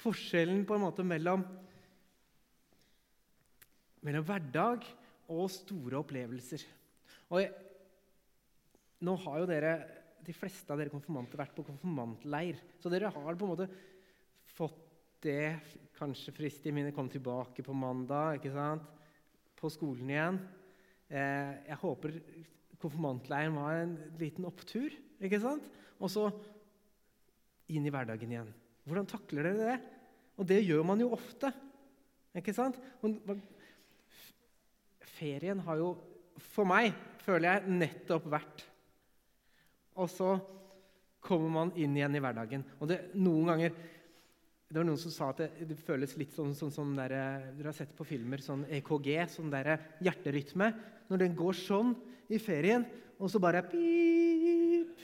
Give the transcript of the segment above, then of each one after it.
Forskjellen på en måte mellom, mellom hverdag og store opplevelser. Og jeg, nå har jo dere, De fleste av dere konfirmanter vært på konfirmantleir. Så dere har på en måte fått det kanskje friskt i minne. Kom tilbake på mandag, ikke sant? på skolen igjen. Eh, jeg håper konfirmantleiren var en liten opptur. ikke sant? Og så inn i hverdagen igjen. Hvordan takler dere det? Og det gjør man jo ofte. Ikke sant? Ferien har jo for meg, føler jeg, nettopp vært. Og så kommer man inn igjen i hverdagen. Og det, noen ganger det var noen som sa at det, det føles litt sånn, sånn, sånn Dere har sett på filmer sånn EKG, sånn der hjerterytme. Når den går sånn i ferien, og så bare pip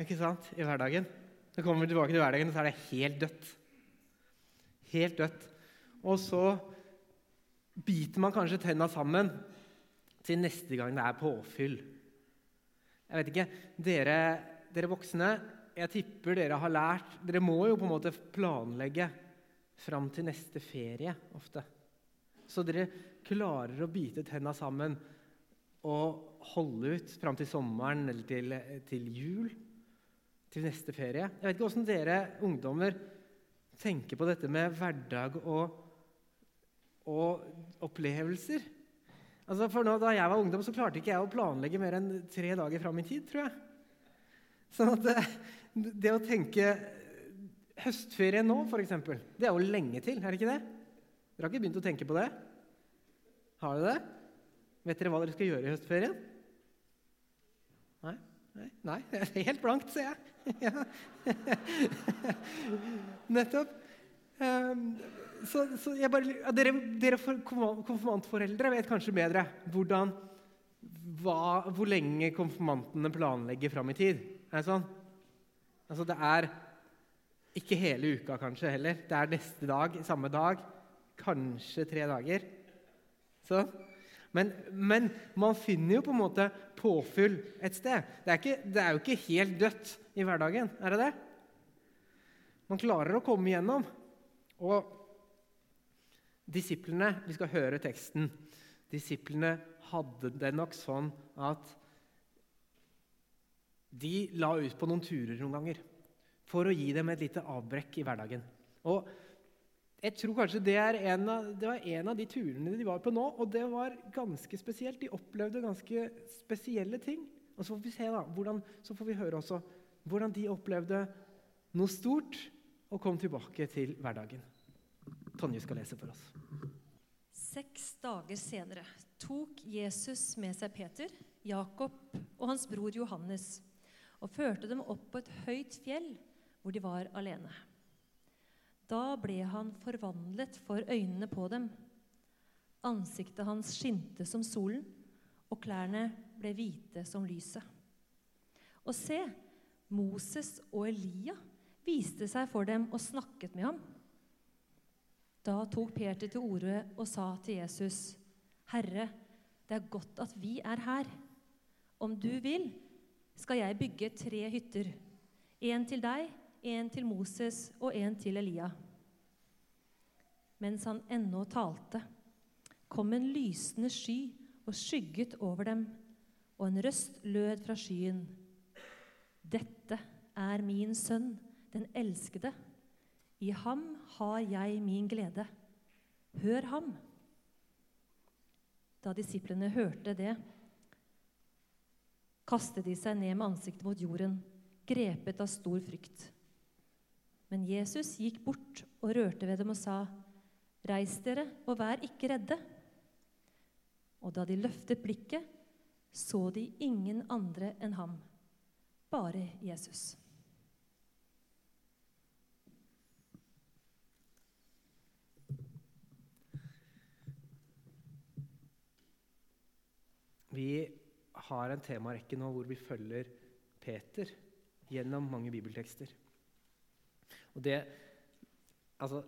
Ikke sant? I hverdagen. Så kommer vi tilbake til hverdagen, og så er det helt dødt. Helt dødt. Og så biter man kanskje tenna sammen til neste gang det er påfyll. Jeg vet ikke, Dere, dere voksne jeg tipper dere har lært Dere må jo på en måte planlegge fram til neste ferie ofte. Så dere klarer å bite tenna sammen og holde ut fram til sommeren eller til, til jul. Til neste ferie. Jeg vet ikke åssen dere ungdommer tenker på dette med hverdag og, og opplevelser. Altså for nå, Da jeg var ungdom, så klarte ikke jeg å planlegge mer enn tre dager fram i tid. tror jeg. Sånn at det, det å tenke Høstferie nå, f.eks., det er jo lenge til, er det ikke det? Dere har ikke begynt å tenke på det? Har dere det? Vet dere hva dere skal gjøre i høstferien? Nei? Helt blankt, ser jeg. Nettopp. Um, så, så bare, dere, dere konfirmantforeldre vet kanskje bedre hvordan, hva, hvor lenge konfirmantene planlegger fram i tid. Er det sånn? Altså, det er ikke hele uka kanskje heller. Det er neste dag, samme dag. Kanskje tre dager. Så. Men, men, man finner jo på en måte påfyll et sted. Det er, ikke, det er jo ikke helt dødt i hverdagen, er det det? Man klarer å komme igjennom. Og disiplene Vi skal høre teksten. Disiplene hadde det nok sånn at de la ut på noen turer noen ganger for å gi dem et lite avbrekk i hverdagen. Og jeg tror kanskje det, av, det, var en av de turene de var på nå, og det var ganske spesielt. De opplevde ganske spesielle ting. Og Så får vi se da, hvordan, så får vi høre også hvordan de opplevde noe stort og kom tilbake til hverdagen. Tonje skal lese for oss. Seks dager senere tok Jesus med seg Peter, Jakob og hans bror Johannes og førte dem opp på et høyt fjell hvor de var alene. Da ble han forvandlet for øynene på dem. Ansiktet hans skinte som solen, og klærne ble hvite som lyset. Og se, Moses og Elia viste seg for dem og snakket med ham. Da tok Peter til orde og sa til Jesus, 'Herre, det er godt at vi er her. Om du vil, skal jeg bygge tre hytter. En til deg, en til Moses og en til Elia. Mens han ennå talte, kom en lysende sky og skygget over dem, og en røst lød fra skyen. Dette er min sønn, den elskede. I ham har jeg min glede. Hør ham. Da disiplene hørte det, kastet de seg ned med ansiktet mot jorden, grepet av stor frykt. Men Jesus gikk bort og rørte ved dem og sa, 'Reis dere og vær ikke redde.' Og da de løftet blikket, så de ingen andre enn ham, bare Jesus. Vi har en temarekke nå hvor vi følger Peter gjennom mange bibeltekster. Og det Altså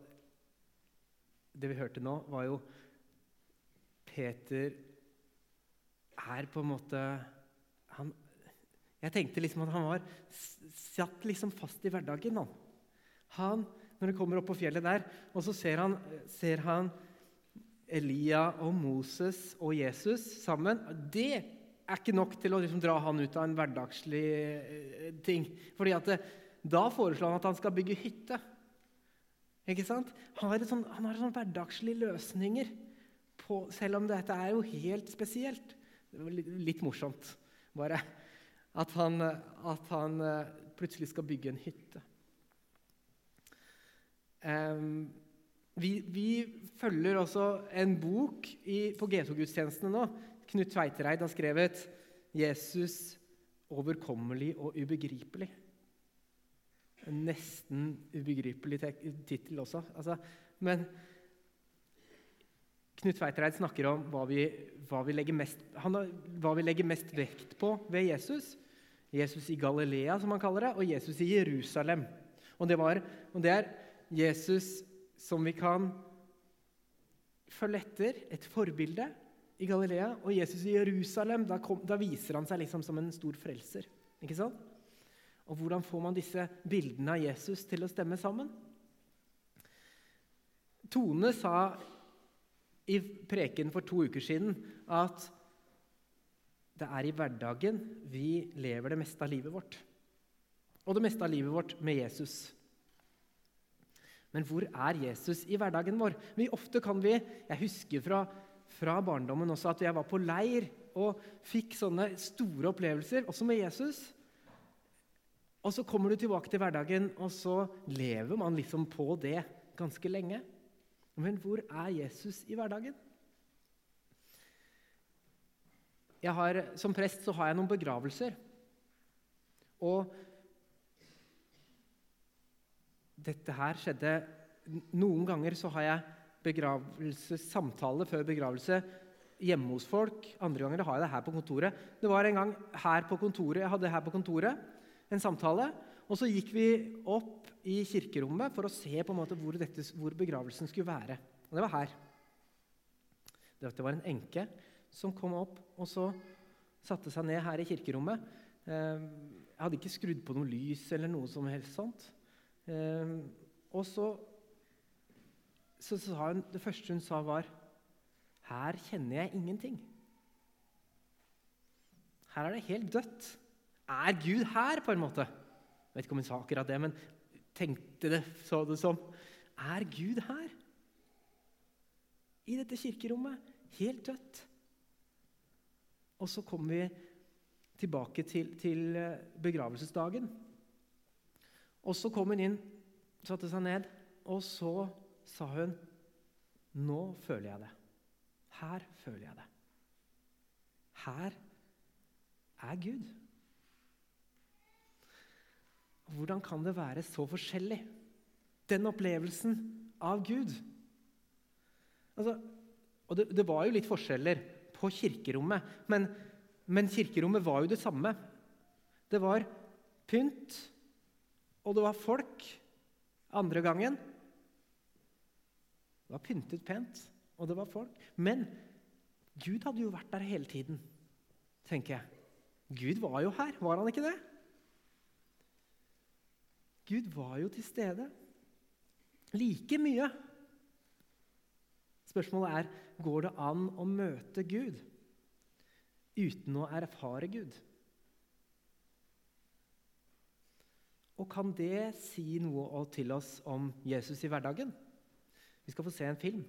Det vi hørte nå, var jo Peter er på en måte han, Jeg tenkte liksom at han var satt liksom fast i hverdagen. Han. Han, når han kommer opp på fjellet der, og så ser han, ser han Elia og Moses og Jesus sammen. Det er ikke nok til å liksom dra han ut av en hverdagslig eh, ting. Fordi at det, Da foreslår han at han skal bygge hytte. Ikke sant? Han har, sånne han har sånn hverdagslige løsninger, på, selv om dette er jo helt spesielt. Det var litt, morsomt, bare. At han, at han, eh, plutselig skal bygge en hytte. Um, vi, vi, følger også en bok i, på G2-gudstjenestene nå. Knut Tveitereid har skrevet 'Jesus overkommelig og ubegripelig'. En nesten ubegripelig tittel også. Altså, men Knut Tveitereid snakker om hva vi, hva, vi mest, han, hva vi, legger mest, vekt på ved Jesus. Jesus i Galilea, som han kaller det, og Jesus i Jerusalem. Og det, var, og det er Jesus som vi kan følge etter, et forbilde i Galilea. Og Jesus i Jerusalem, da, kom, da viser han seg liksom som en stor frelser. Ikke sant? Og hvordan får man disse bildene av Jesus til å stemme sammen? Tone sa i preken for to uker siden at det er i hverdagen vi lever det meste av livet vårt. Og det meste av livet vårt med Jesus. Men hvor er Jesus i hverdagen vår? Vi ofte kan vi, Jeg husker fra, fra barndommen også at jeg var på leir og fikk sånne store opplevelser, også med Jesus. Og så kommer du tilbake til hverdagen, og så lever man liksom på det ganske lenge. Men hvor er Jesus i hverdagen? Har, som prest så har jeg noen begravelser. Og dette her skjedde Noen ganger så har jeg begravelsessamtale før begravelse hjemme hos folk. Andre ganger har jeg det her på kontoret. Det var en gang her på kontoret, jeg hadde det her på kontoret en samtale. Og så gikk vi opp i kirkerommet for å se på en måte hvor, dette, hvor begravelsen skulle være. Og det var her. Det var en enke som kom opp og så satte seg ned her i kirkerommet. Eh, jeg hadde ikke skrudd på noe lys eller noe som helst sånt. Eh, og så, så sa hun Det første hun sa, var Her kjenner jeg ingenting. Her er det helt dødt. Er Gud her, på en måte? Jeg vet ikke om hun sa akkurat det, men tenkte det, så det som. Er Gud her? I dette kirkerommet. Helt dødt. Og så kommer vi tilbake til, til eh, begravelsesdagen. Og så kom hun inn, satte seg ned, og så sa hun Nå føler jeg det. Her føler jeg det. Her er Gud. Hvordan kan det være så forskjellig? Den opplevelsen av Gud. Altså, og det, det, var jo litt forskjeller på kirkerommet, men, men, kirkerommet var jo det samme. Det var pynt, og det var folk andre gangen. Det var pyntet pent, og det var folk. Men Gud hadde jo vært der hele tiden, tenker jeg. Gud var jo her, var han ikke det? Gud var jo til stede. Like mye. Spørsmålet er går det an å møte Gud uten å erfare Gud. Og kan det si noe til oss om Jesus i hverdagen? Vi skal få se en film.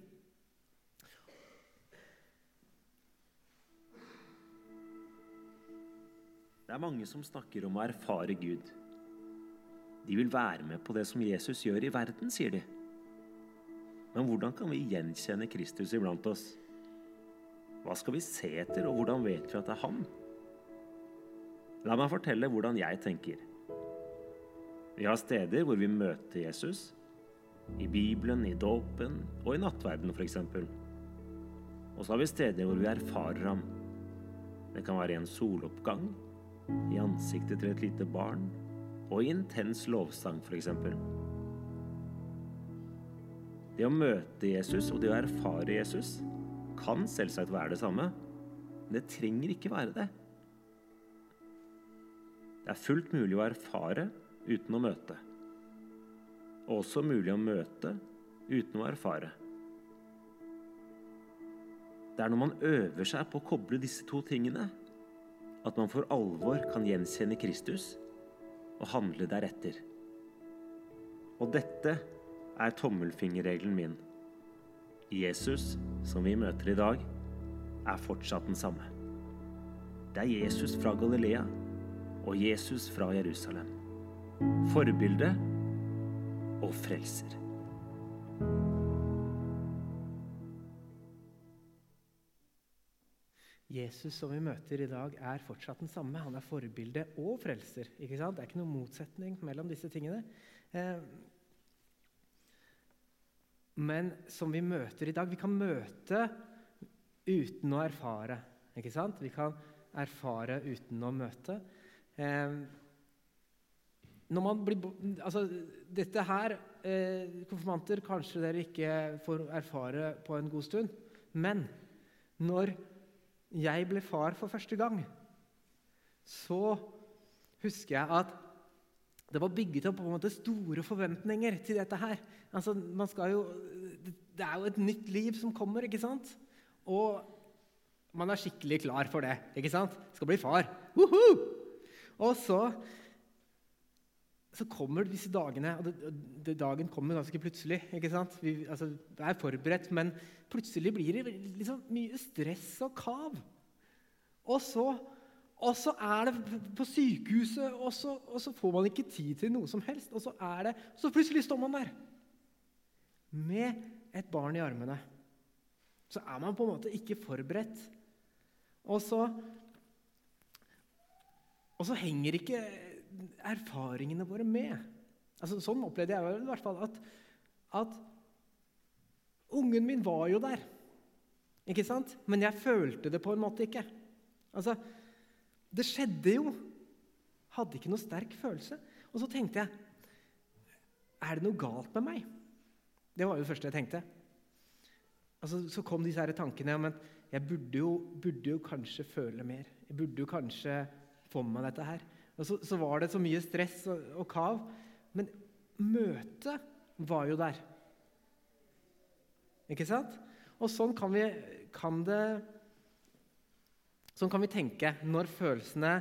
Det er mange som snakker om å erfare Gud. De vil være med på det som Jesus gjør i verden, sier de. Men hvordan kan vi gjenkjenne Kristus iblant oss? Hva skal vi se etter, og hvordan vet vi at det er han? La meg fortelle hvordan jeg tenker. Vi har steder hvor vi møter Jesus. I Bibelen, i dåpen og i nattverden f.eks. Og så har vi steder hvor vi erfarer ham. Det kan være i en soloppgang, i ansiktet til et lite barn og intens lovsang, f.eks. Det å møte Jesus og det å erfare Jesus kan selvsagt være det samme, men det trenger ikke være det. Det er fullt mulig å erfare uten å møte. og også mulig å møte uten å erfare. Det er når man øver seg på å koble disse to tingene, at man for alvor kan gjenkjenne Kristus og handle deretter. Og dette er tommelfingerregelen min. Jesus, som vi møter i dag, er fortsatt den samme. Det er Jesus fra Galilea og Jesus fra Jerusalem. Forbilde og frelser. Jesus som vi møter i dag, er fortsatt den samme. Han er forbilde og frelser. ikke sant? Det er ikke noen motsetning mellom disse tingene. Eh, men som vi møter i dag Vi kan møte uten å erfare. ikke sant? Vi kan erfare uten å møte. Eh, blir, altså, dette her eh, Konfirmanter kanskje dere ikke får erfare på en god stund. Men når jeg ble far for første gang, så husker jeg at det var bygget opp på en måte store forventninger til dette her. Altså, jo, det er jo et nytt liv som kommer, ikke sant? Og man er skikkelig klar for det. ikke sant? Skal bli far. Woohoo! Og så, så kommer disse dagene og det, det, Dagen kommer ganske plutselig. ikke sant? Vi altså, er forberedt, men plutselig blir det liksom mye stress og kav. Og så, og så er det på sykehuset, og så, og så, får man ikke tid til noe som helst. Og så er det, så plutselig står man der med et barn i armene. Så er man på en måte ikke forberedt. Og så, og så henger ikke erfaringene våre med. Altså, sånn opplevde jeg i hvert fall at, at ungen min var jo der. Ikke sant? Men jeg følte det på en måte ikke. Altså, Det skjedde jo. Hadde ikke noe sterk følelse. Og så tenkte jeg Er det noe galt med meg? Det var jo det første jeg tenkte. Altså, så kom disse her tankene om jeg burde jo, burde jo, kanskje føle mer. Jeg burde jo kanskje få med meg dette her. Og så, så var det så mye stress og, og kav. Men møtet var jo der. Ikke sant? Og sånn kan, vi, kan det Sånn kan vi tenke når følelsene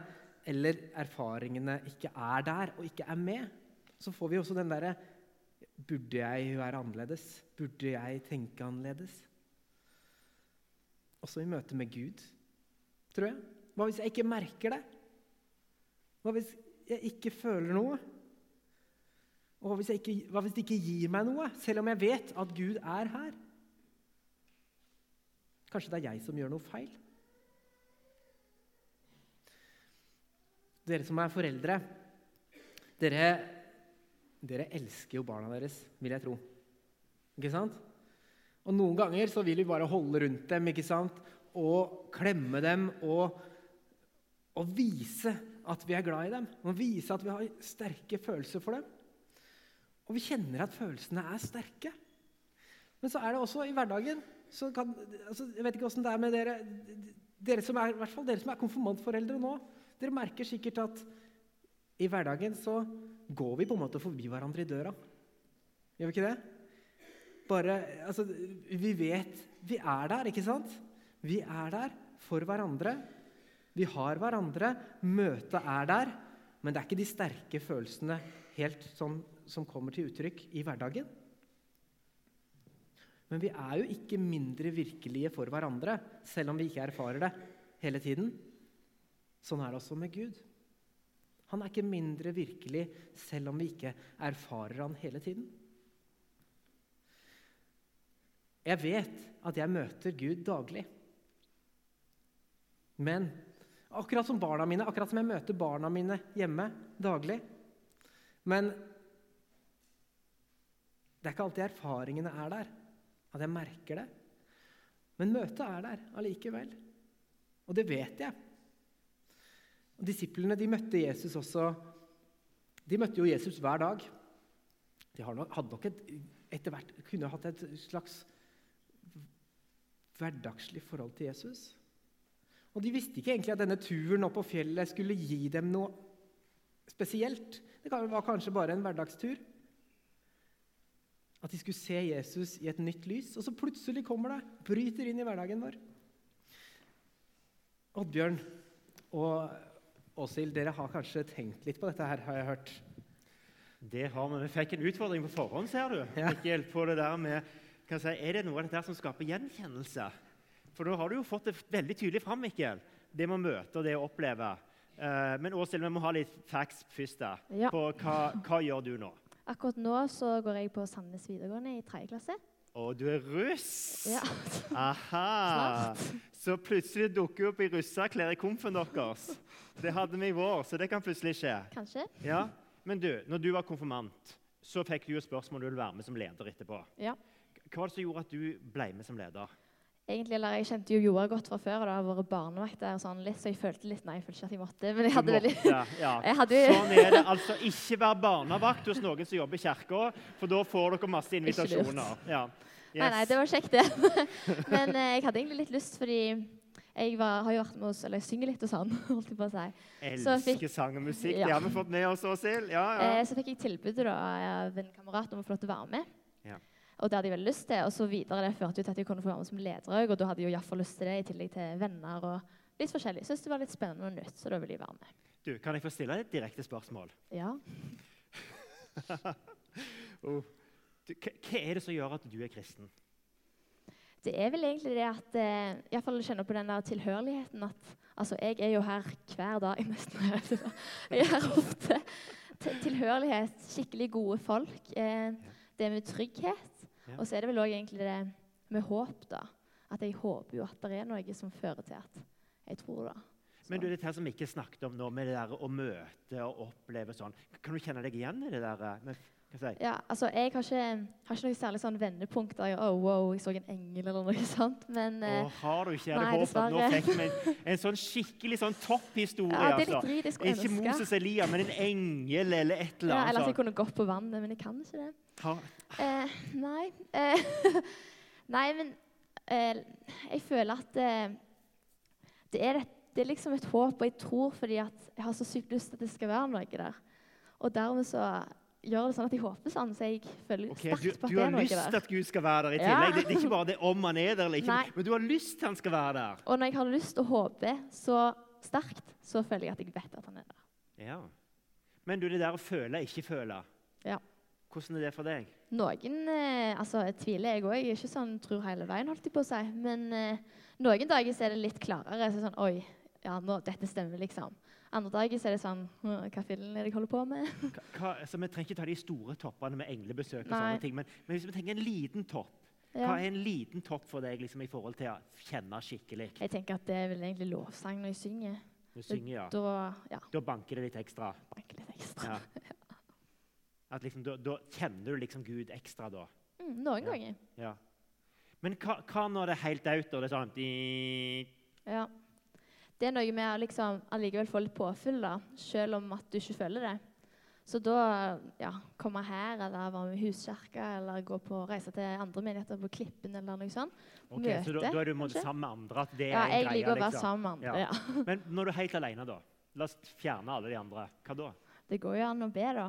eller erfaringene ikke er der og ikke er med. Så får vi også den derre Burde jeg være annerledes? Burde jeg tenke annerledes? Også i møte med Gud, tror jeg. Hva hvis jeg ikke merker det? Hva hvis jeg ikke føler noe? Og hva hvis, ikke, hva hvis det ikke gir meg noe, selv om jeg vet at Gud er her? Kanskje det er jeg som gjør noe feil? Dere som er foreldre, dere, dere elsker jo barna deres, vil jeg tro. Ikke sant? Og Noen ganger så vil vi bare holde rundt dem ikke sant? og klemme dem og, og vise at vi er glad i dem. Og vise at vi har sterke følelser for dem. Og vi kjenner at følelsene er sterke. Men så er det også i hverdagen kan, altså, Jeg vet ikke åssen det er med dere, dere som er, fall dere som er konfirmantforeldre nå. Dere merker sikkert at i hverdagen så går vi på en måte forbi hverandre i døra. Gjør vi ikke det? Bare, altså, Vi vet vi er der, ikke sant? Vi er der for hverandre. Vi har hverandre. Møtet er der. Men det er ikke de sterke følelsene helt sånn som kommer til uttrykk i hverdagen. Men vi er jo ikke mindre virkelige for hverandre, selv om vi ikke erfarer det hele tiden. Sånn er det også med Gud. Han er ikke mindre virkelig selv om vi ikke erfarer han hele tiden. Jeg vet at jeg møter Gud daglig. Men akkurat som barna mine, akkurat som jeg møter barna mine hjemme daglig Men det er ikke alltid erfaringene er der, at jeg merker det. Men møtet er der allikevel. Og det vet jeg. Og Disiplene de møtte Jesus også De møtte jo Jesus hver dag. De hadde nok et, etter hvert kunne hatt et slags hverdagslig forhold til Jesus. Og De visste ikke egentlig at denne turen opp på fjellet skulle gi dem noe spesielt. Det var kanskje bare en hverdagstur. At de skulle se Jesus i et nytt lys. Og så plutselig kommer det, bryter inn i hverdagen vår. Oddbjørn og Åshild, dere har kanskje tenkt litt på dette her, har jeg hørt? Det har vi. Vi fikk en utfordring på forhånd, ser du. Ja. hjelp på det der med, si, Er det noe av dette som skaper gjenkjennelse? For da har du jo fått det veldig tydelig fram, Mikkel. Det med å møte og det å oppleve. Eh, men Åshild, vi må ha litt facts først. da. Ja. På hva, hva gjør du nå? Akkurat nå så går jeg på Sandnes videregående i 3. klasse. Å, du er russ! Ja. Aha! Så plutselig dukker du opp i russeklær i komfen deres. Det hadde vi i vår, så det kan plutselig skje. Kanskje. Ja, Men du, når du var konfirmant, så fikk du jo spørsmål om du ville være med som leder etterpå. Ja. Hva var det som gjorde at du ble med som leder? Egentlig, eller Jeg kjente jo Joar godt fra før, og da har vært barnevakt der, sånn litt, så jeg følte litt Nei, jeg følte ikke at jeg måtte, men jeg hadde veldig ja. Hadde Sånn er det. Altså, ikke vær barnevakt hos noen som jobber i kirka, for da får dere masse invitasjoner. Ja. Nei, nei, det var kjekt, det. men eh, jeg hadde egentlig litt lyst, fordi jeg var, har jo vært med oss, eller jeg synger litt hos han. holdt jeg på å si. Elsker fikk- sang og musikk. Ja. Det har vi fått med oss, Åshild. Ja, ja. Eh, så fikk jeg tilbudet da, av en kamerat om å få lov til å være med. Og det hadde jeg veldig lyst til. Og så videre det førte jo til at jeg kunne få være med som leder òg, og da hadde jeg jo iallfall lyst til det, i tillegg til venner og litt forskjellig. Syns det var litt spennende og nytt, så da ville jeg være med. Du, Kan jeg få stille deg et direkte spørsmål? Ja. Oh. Du, hva er det som gjør at du er kristen? Det er vel egentlig det at eh, i hvert fall jeg kjenner på den der tilhørigheten at altså, jeg er jo her hver dag nesten. Jeg er her ofte. Til- Tilhørighet, skikkelig gode folk. Eh, det med trygghet. Og så er det vel òg egentlig det med håp, da. At jeg håper jo at det er noe som fører til at jeg tror det. Men du, dette her som vi ikke snakket om nå, med det der å møte og oppleve sånn, kan du kjenne deg igjen i det der? Si? ja, altså, jeg har ikke, har ikke noe særlig sånn vendepunkt der jeg, oh, wow, jeg så en engel eller noe sånt. Men oh, har du ikke? Jeg hadde håpet at nå fikk vi en, en sånn skikkelig sånn topphistorie. ja, det er litt altså. drit jeg skulle Ikke ønske. Moses Elia, men en engel eller et eller annet. Ja, eller at jeg kunne gått på vannet, men jeg kan ikke det. Ha Eh, nei. Eh, nei, men eh, jeg føler at eh, det, er et, det er liksom et håp, og jeg tror fordi at jeg har så sykt lyst til at det skal være noe der. Og dermed så gjør det sånn at jeg håper sånn, så jeg føler okay, sterkt på at du det har er noe lyst til at Gud skal være der i Ja. tillegg. Det, det er ikke bare det om han er der, eller ikke, Nei. men du har lyst til han skal være der. Og når jeg har lyst og håper så sterkt, så føler jeg at jeg vet at han er der. Ja. Men du, det der å føle, ikke føle, Ja. hvordan er det for deg? Noen eh, altså, jeg tviler jeg òg. Jeg er ikke sånn tror hele veien, holdt jeg på å si. Men eh, noen dager så er det litt klarere. Så sånn, Oi, ja, nå, dette stemmer, liksom. Andre dager så er det sånn «Hm, Hva fillen er det jeg holder på med? Hva, hva, altså, vi trenger ikke ta de store toppene med englebesøk, og Nei. sånne ting, men, men hvis vi tenker en liten topp, Ja. hva er en liten topp for deg liksom, i forhold til å kjenne skikkelig? Jeg tenker at det er vel egentlig lovsang når jeg synger. Du synger, ja. Da ja, Da banker det litt ekstra. banker litt ekstra. Ja. At liksom, da, da kjenner du liksom Gud ekstra da. Mm, noen Ja. ganger. Ja. Men hva, hva når det er helt out, og det er sånn Ja. Det er noe med å liksom allikevel få litt påfyll, da, selv om at du ikke føler det. Så da ja, komme her, eller være med i huskirka, eller gå på reise til andre menigheter på Klippen, eller noe sånt. Ok, så da, da er du måte sammen med andre? At det Ja, er en jeg greie, liker å være liksom. sammen med andre. Ja. Ja. Men når du er helt alene, da? La oss fjerne alle de andre. Hva da? Det går jo an å be, da.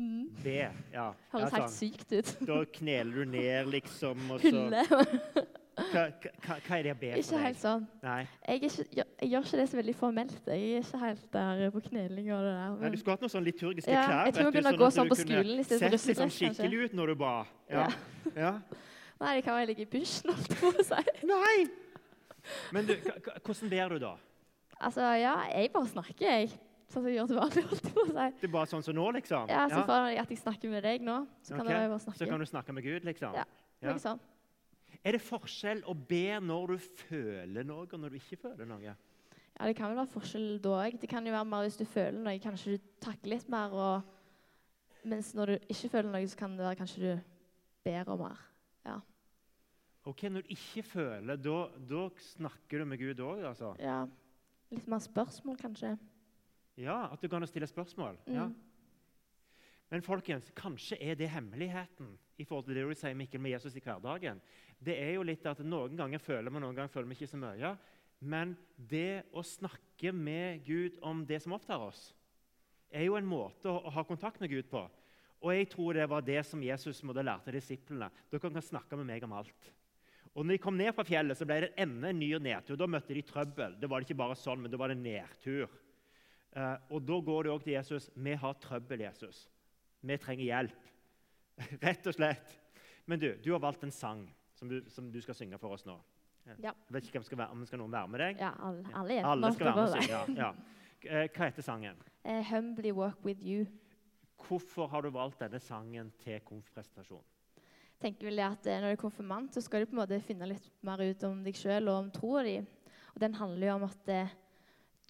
Mm. Be? Ja. Høres ja helt sånn. sykt ut. Da kneler du ned, liksom, og så Hylle. hva, hva, hva er det å be Ikke for helt deg? sånn. Nei. Jeg, er ikke, jeg, jeg gjør ikke det så veldig formelt. Jeg er ikke helt der på kneling og det der. Nei, du skulle hatt noen sånn liturgiske Ja, klær. jeg tror jeg begynner å sånn gå sånn på skolen i stedet for sett liksom russedress, kanskje. ut når du ba. Ja. ja. Nei, det kan være jeg ligger i bushen, holdt jeg på å si. Nei! Men du, hvordan ber du da? Altså, ja, jeg bare snakker, jeg. Sånn som jeg gjør til vanlig, holdt jeg på å si. Det er bare sånn som nå, liksom? Ja, så for at jeg snakker med deg nå, så kan okay. jeg bare snakke. Så kan du snakke med Gud, liksom? Ja, Ja. Er det forskjell å be når du føler noe, og når du ikke føler noe? Ja, det kan vel være forskjell da òg. Det kan jo være mer hvis du føler noe, kanskje du takler litt mer, og mens når du ikke føler noe, så kan det være kanskje du ber om mer. Ok, Når du ikke føler, da, da snakker du med Gud òg, altså? Ja, litt mer spørsmål, kanskje. Ja, At du kan stille spørsmål? Ja. Men folkens, kanskje er det hemmeligheten i forhold til det du sier Mikkel, med Jesus i hverdagen. Det er jo litt at Noen ganger føler vi, noen ganger føler vi ikke så mye. Men det å snakke med Gud om det som opptar oss, er jo en måte å, ha kontakt med Gud på. Og jeg tror det var det som Jesus måtte lærte disiplene. Dere kan snakke med meg om alt. Og når de kom ned fra fjellet, så ble det enda en ny nedtur. Da møtte de trøbbel. Det var ikke bare sånn, men det var det nedtur. Eh, og da går de også til Jesus. Vi har trøbbel, Jesus. Vi trenger hjelp. Rett og slett. Men du, du har valgt en sang som du, som du skal synge for oss nå. Ja. Jeg vet ikke hvem skal være, om skal noen være med deg. Ja, alle, alle. Alle skal være med og synge. Ja, ja. Eh, Hva heter sangen? Uh, Humbly walk with you. Hvorfor har du valgt denne sangen til konfprestasjon? tenker vel at eh, Når du er konfirmant, så skal du på en måte finne litt mer ut om deg sjøl og om troa di. Og den handler jo om at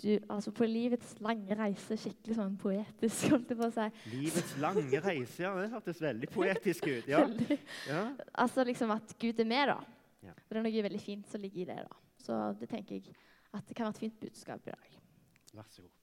du altså på livets lange reise Skikkelig sånn poetisk, holdt jeg på å si. Livets lange reise. ja, Det hørtes veldig poetisk ut. Ja. Ja. Altså liksom at Gud er med, da. Ja. Og det er noe veldig fint som ligger i det. da. Så det tenker jeg at det kan være et fint budskap i dag. Vær så god.